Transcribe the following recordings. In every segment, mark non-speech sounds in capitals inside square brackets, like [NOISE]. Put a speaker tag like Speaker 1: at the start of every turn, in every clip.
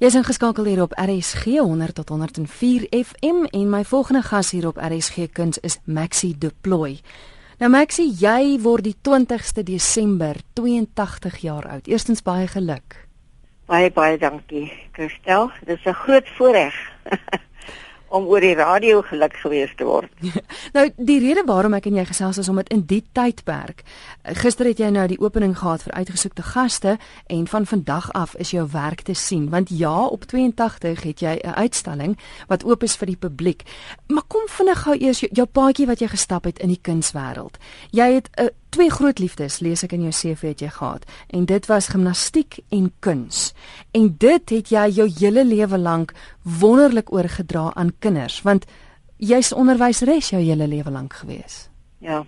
Speaker 1: Jy's ingeskakel hier op RSG 100 tot 104 FM en my volgende gas hier op RSG Kuns is Maxie Deploy. Nou Maxie, jy word die 20ste Desember 82 jaar oud. Eerstens baie geluk.
Speaker 2: Baie baie dankie, Christel. Dit is 'n groot voorreg. [LAUGHS] om oor die radio geluk gewees te word. [LAUGHS]
Speaker 1: nou die rede waarom ek en jy gesels is om dit in die tydperk. Gister het jy nou die opening gehad vir uitgesoekte gaste en van vandag af is jou werk te sien want ja op 82 het jy 'n uitstalling wat oop is vir die publiek. Maar kom vinnig gou eers jou, jou paadjie wat jy gestap het in die kunswêreld. Jy het 'n twee groot liefdes lees ek in jou CV het jy gehad en dit was gimnastiek en kuns. En dit het jy jou hele lewe lank wonderlik oorgedra aan kinders want jy's onderwyseres jou hele lewe lank gewees.
Speaker 2: Ja.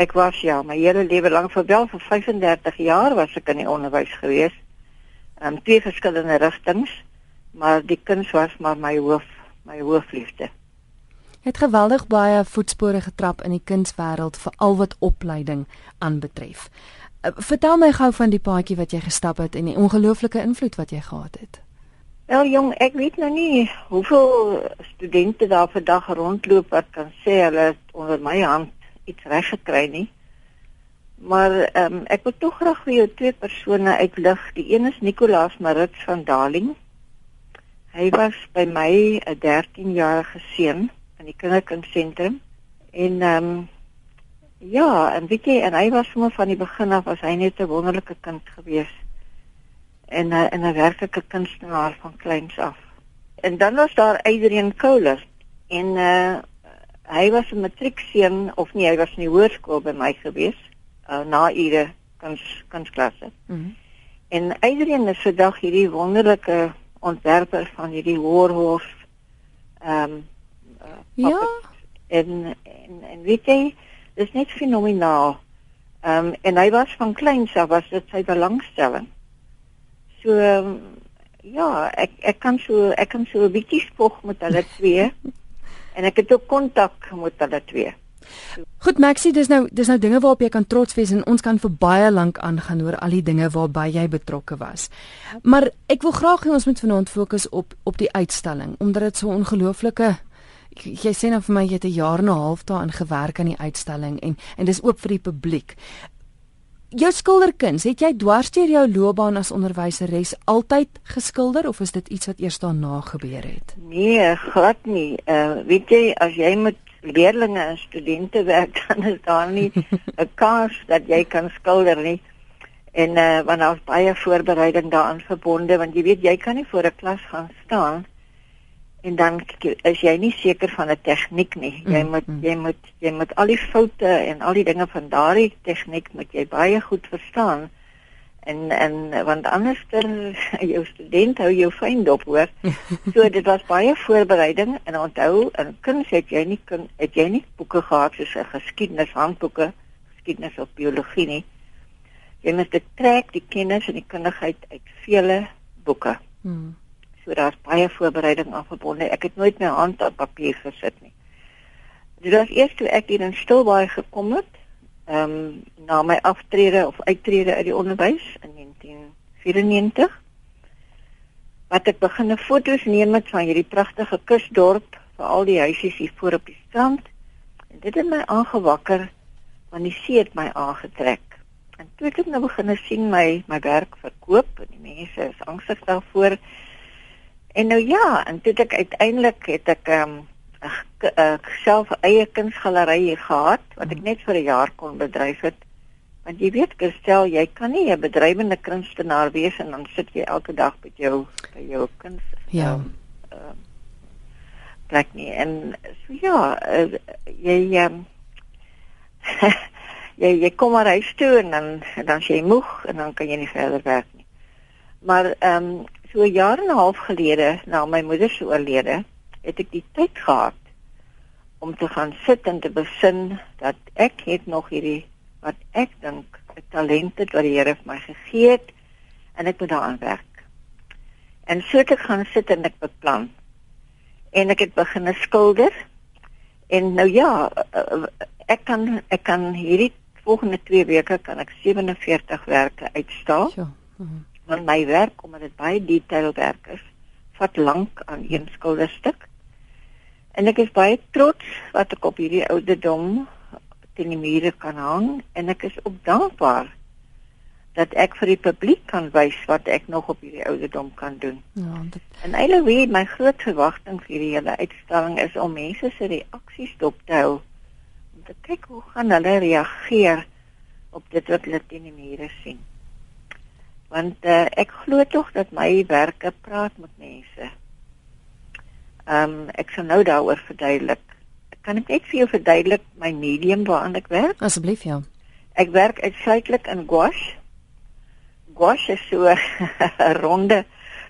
Speaker 2: Ek was ja, my hele lewe lank vir wel vir 35 jaar was ek in die onderwys gewees. In um, twee verskillende rigtings, maar die kuns was maar my hoof, my hoofliefde
Speaker 1: het geweldig baie voetspore getrap in die kunswêreld veral wat opleiding aanbetref. Uh, vertel my gou van die paadjie wat jy gestap het en die ongelooflike invloed wat jy gehad het.
Speaker 2: Wel jong, ek weet nou nie hoeveel studente daar vandag rondloop wat kan sê hulle het onder my hand iets reg gekry nie. Maar ehm um, ek wil tog graag vir jou twee persone uitlig. Die een is Nicolaas Marits van Darling. Hy was by my 'n 13-jarige seun in die kinderkundsentrum en ehm um, ja, en weet jy en hy was sommer van die begin af was hy net 'n wonderlike kind gewees. En 'n en 'n werklike kunstenaar van kleins af. En dan was daar Adrian Kohler en uh hy was 'n matriekseun of nee, hy was in die hoërskool by my gewees uh, na ure kuns kunsklasse. Mm -hmm. En Adrian is vandag hierdie wonderlike ontwerper van hierdie Warhorse ehm um,
Speaker 1: Ja.
Speaker 2: En en en weet jy, dis net fenomenaal. Ehm um, en hy was van kleins af was dit sy belangstelling. So um, ja, ek ek kan so ek kan so 'n bietjie spog met hulle twee. [LAUGHS] en ek het ook kontak met hulle twee.
Speaker 1: Goed Maxie, dis nou dis nou dinge waarop jy kan trots wees en ons kan vir baie lank aangaan oor al die dinge waarby jy betrokke was. Maar ek wil graag hê ons moet vanaand fokus op op die uitstalling omdat dit so ongelooflike jy sê nou vir my jy het 'n jaar en 'n half daarin gewerk aan die uitstalling en en dis oop vir die publiek. Jou skilderkuns, het jy dwarsteer jou loopbaan as onderwyseres altyd geskilder of is dit iets wat eers daarna gebeur het?
Speaker 2: Nee, glad nie. Uh weet jy as jy met leerders en studente werk [LAUGHS] dan is daar nie [LAUGHS] 'n kans dat jy kan skilder nie. En uh want daar's baie voorbereiding daaraan verbonde want jy weet jy kan nie voor 'n klas gaan staan en dan is jy nie seker van 'n tegniek nie. Jy mm, moet mm. jy moet jy moet al die foute en al die dinge van daardie tegniek moet jy baie goed verstaan. En en want anders dan [LAUGHS] jou student hou jou fyn dop hoor. [LAUGHS] so dit was baie voorbereiding en onthou in kuns het jy nie kun het jy nie boeke gehad soos 'n geskiedenishandboeke, geskiedenis of biologie nie. Jy moet dit trek die kennis en die kundigheid uit vele boeke. Mm. Daar's baie voorbereiding aan verbonde. Ek het nooit my hand op papier gesit nie. Dit was eers toe ek hier in Stilbaai gekom het, ehm um, na my aftrede of uittrede uit die onderwys in 1994 wat ek begin 'n foto's neem met van hierdie pragtige kusdorp, veral die huisies hier voor op die strand. En dit het my aangewakker want die see het my aangetrek. En toe ek nou begin sien my my werk verkoop en die mense is angstig daarvoor En nou ja, en toe ek uiteindelik het ek ehm um, ek self eie kunsgalery gehad wat ek net vir 'n jaar kon bedryf het. Want jy weet, gestel jy kan nie 'n bedrywende kunstenaar wees en dan sit jy elke dag by jou by jou kuns.
Speaker 1: Ja. Um,
Speaker 2: uh, plek nie en so ja, uh, jy um, [LAUGHS] jy jy kom maar huis toe en dan dan jy moeg en dan kan jy nie verder werk nie. Maar ehm um, so jaar en 'n half gelede na my moeder se oorlede, het ek die tyd gehad om te gaan sit en te besin dat ek het nog hierdie wat ek dink 'n talent het wat die Here vir my gegee het en ek moet daaraan werk. En so het ek gaan sit en ek beplan. En ek het begin skilder. En nou ja, ek kan ek kan hierdie volgende 2 weke kan ek 47 werke uitstal. Ja. Uh -huh Want my werk omdat dit baie detailwerk is, vat lank aan een skilderstuk. En ek is baie trots wat ek op hierdie ouderdom teen die mure kan hang en ek is ook dankbaar dat ek vir die publiek kan wys wat ek nog op hierdie ouderdom kan doen. Ja, dit En eintlik wie my groot verwagting vir hierdie hele uitstalling is om mense se reaksies dop te hou. Om te kyk hoe gaan hulle reageer op dit wat hulle teen die mure sien. Want uh, ek glo tog dat my werke praat met mense. Ehm um, ek sal nou daaroor verduidelik. Kan ek net vir jou verduidelik my medium waaraan ek werk?
Speaker 1: Asseblief ja.
Speaker 2: Ek werk uitsluitlik in gouache gouache is so [LAUGHS] 'n ronde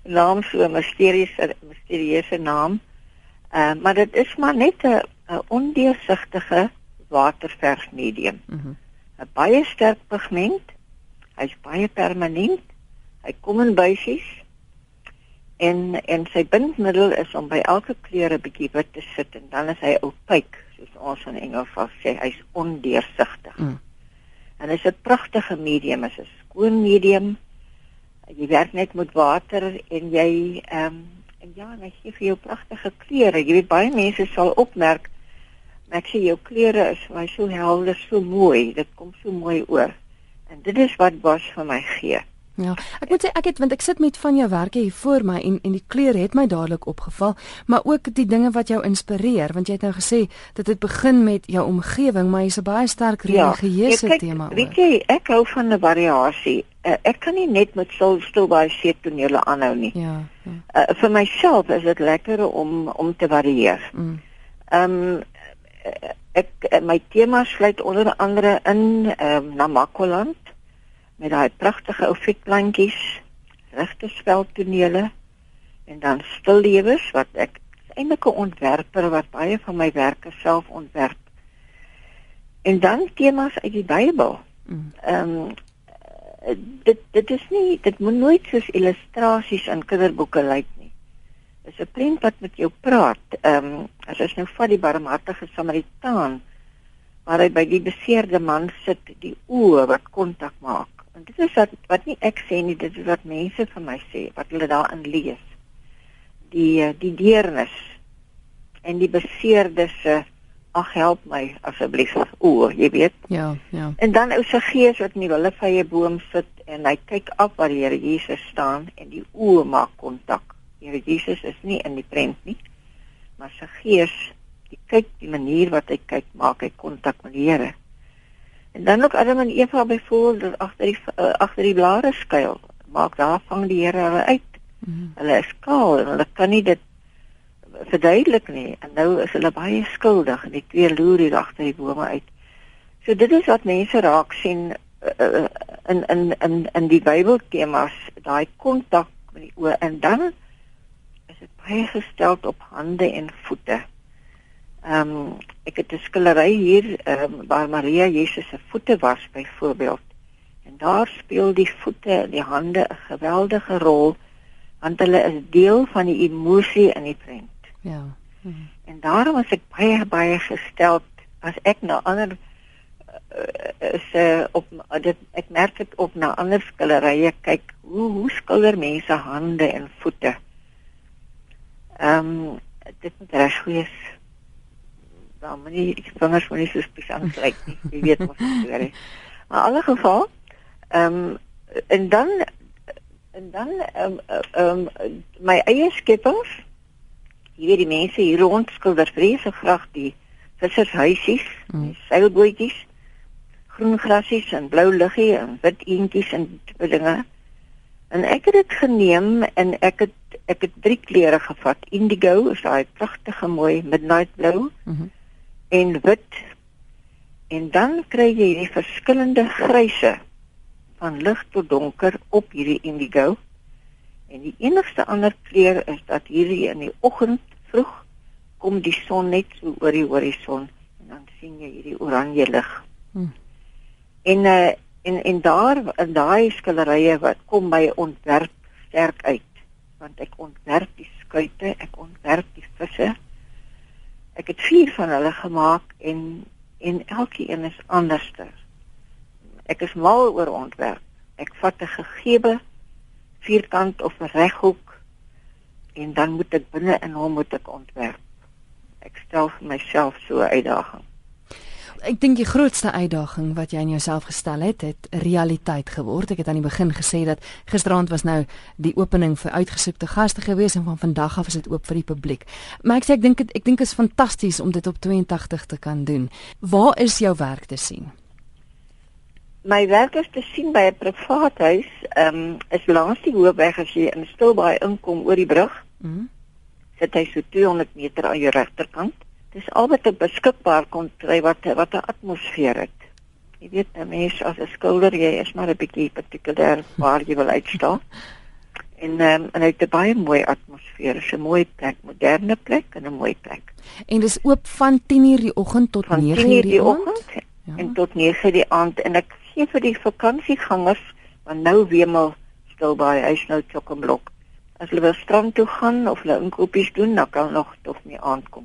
Speaker 2: naam so 'n misterieuse misterieuse naam. Ehm uh, maar dit is maar net 'n ondeursigtige waterverf medium. Mhm. Mm 'n baie sterk pigment. Hy's baie permanent. Hy kom in buisies. En en sy bindmiddel is om by elke kleur 'n bietjie wit te sit en dan is hy opaque, soos ons in Engels sê, hy's ondeursigtig. Mm. En dit is 'n pragtige medium, is 'n skoon medium. Jy werk net met water en jy ehm um, en ja, hy gee vir jou pragtige kleure. Jy weet baie mense sal opmerk ek sê jou kleure is baie so helder, so mooi. Dit kom so mooi oor. En dit is wat Bosch vir my gee.
Speaker 1: Ja, ek moet sê ek het want ek sit met van jou werke hier voor my en en die kleure het my dadelik opgeval, maar ook die dinge wat jou inspireer want jy het nou gesê dit het begin met jou omgewing, maar jy's 'n baie sterk ja, religieuse ja, tema.
Speaker 2: Weet jy, ek hou van 'n variasie. Uh, ek kan nie net met stil stil by se tonele aanhou nie. Ja. ja. Uh, vir myself is dit lekker om om te varieer. Mm. Ehm mm. um, ek my tema sluit onder andere in ehm um, Namakoland met daai pragtige ou vetplantjies, regte speltonele en dan stillewes wat ek eintlik 'n ontwerper wat baie van my werke self ontwerp. En dan temas uit die Bybel. Mm. Ehm um, dit dit is nie dit moet nooit soos illustrasies in kinderboeke lyk nie. Dit is 'n prent wat met jou praat. Ehm um, as ons nou vat die barmhartige Samaritaan waar hy by die beseerde man sit, die oë wat kontak maak En dit is wat wat nie ek sê nie, dit is wat mense vir my sê, wat hulle daarin lees. Die eh, die deernis en die beseerde se ag help my asseblief. O, jy weet.
Speaker 1: Ja, ja.
Speaker 2: En dan ou se gees wat in die willevye boom sit en hy kyk af waar die Here Jesus staan en die oë maak kontak. Here Jesus is nie in die prent nie, maar sy gees, die kyk die manier wat hy kyk, maak hy kontak met die Here. En dan ook Adam en Eva byvoorbeeld agter die uh, agter die blare skuil. Maak daar vang die Here hulle uit. Mm. Hulle is kaal en hulle kan nie dit verduidelik nie. En nou is hulle baie skuldig en die twee loer hier agter die bome uit. So dit is wat mense raak sien uh, in in in in die Bybel temas, daai kontak met die oë en dan is dit baie gestel op hande en voete. Ehm um, ek het 'n skildery hier ehm um, waar Maria Jesus se voete was byvoorbeeld. En daar speel die voete en die hande 'n geweldige rol want hulle is deel van die emosie in die prent.
Speaker 1: Ja. Mhm.
Speaker 2: En daarom is ek baie baie gestel as ek na ander uh, is uh, op dit ek merk dit op na ander skilderye kyk hoe hoe skilder mense hande en voete. Ehm um, dit moet reg wees dan maar nie die vingers moet nie so spesiaal lyk nie. Jy weet wat gebeur het. Maar in alle geval, ehm um, en dan en dan ehm um, ehm um, my eie skepings. Jy weet die mense hier rond skilder vreeslik graag die vissershuisies, mm. die seilbootjies, groen grasies en blou luggie en wit eentjies en tipe dinge. En ek het dit geneem en ek het ek het drie kleure gevat. Indigo is daai pragtige mooi midnight blue. Mm -hmm en wit en dan kry jy hierdie verskillende gryse van lig tot donker op hierdie indigo en die enigste ander kleur is dat hierdie in die oggend vroeg kom die son net so oor die horison en dan sien jy hierdie oranje lig. Hmm. En uh, en en daar in daai skilderye wat kom by ontwerp sterk uit want ek ontwerp die skuite, ek ontwerp die visse Ek het vier van hulle gemaak en en elkeen is anderster. Ek is mal oor ontwerp. Ek vat 'n gegewe vierkant of 'n reghoek en dan moet ek binne in hom moet ek ontwerp. Ek stel vir myself so 'n uitdaging.
Speaker 1: Ek dink die grootste uitdaging wat jy aan jouself gestel het, het realiteit geword. Ek het aan die begin gesê dat gisteraand was nou die opening vir uitgesoekte gaste gewees en van vandag af is dit oop vir die publiek. Maar ek sê ek dink ek dink is fantasties om dit op 82 te kan doen. Waar is jou werk te sien?
Speaker 2: My werk is te sien by 'n privaat huis, ehm um, is langs die hoofweg as jy in Stilbaai inkom oor die brug. Mhm. Mm sit hy so 200 meter aan jou regterkant. Dis al wat ek beskikbaar kon kry wat wat 'n atmosfeer het. Jy weet, 'n mens as 'n skilder, jy is maar 'n bietjie partikulêr waar jy wil uitstaan. [LAUGHS] En um, en het 'n baie mooi atmosfeer, 'n mooi plek, moderne plek en 'n mooi plek.
Speaker 1: En dis oop van 10:00 die oggend tot 9:00 die oggend
Speaker 2: ja. en tot 9:00 die aand en ek gee vir die vakansiegangers want nou wemel stil by hy's nou chock en blok. As hulle wil strand toe gaan of hulle inkopies doen, dan kan nog tot nie aankom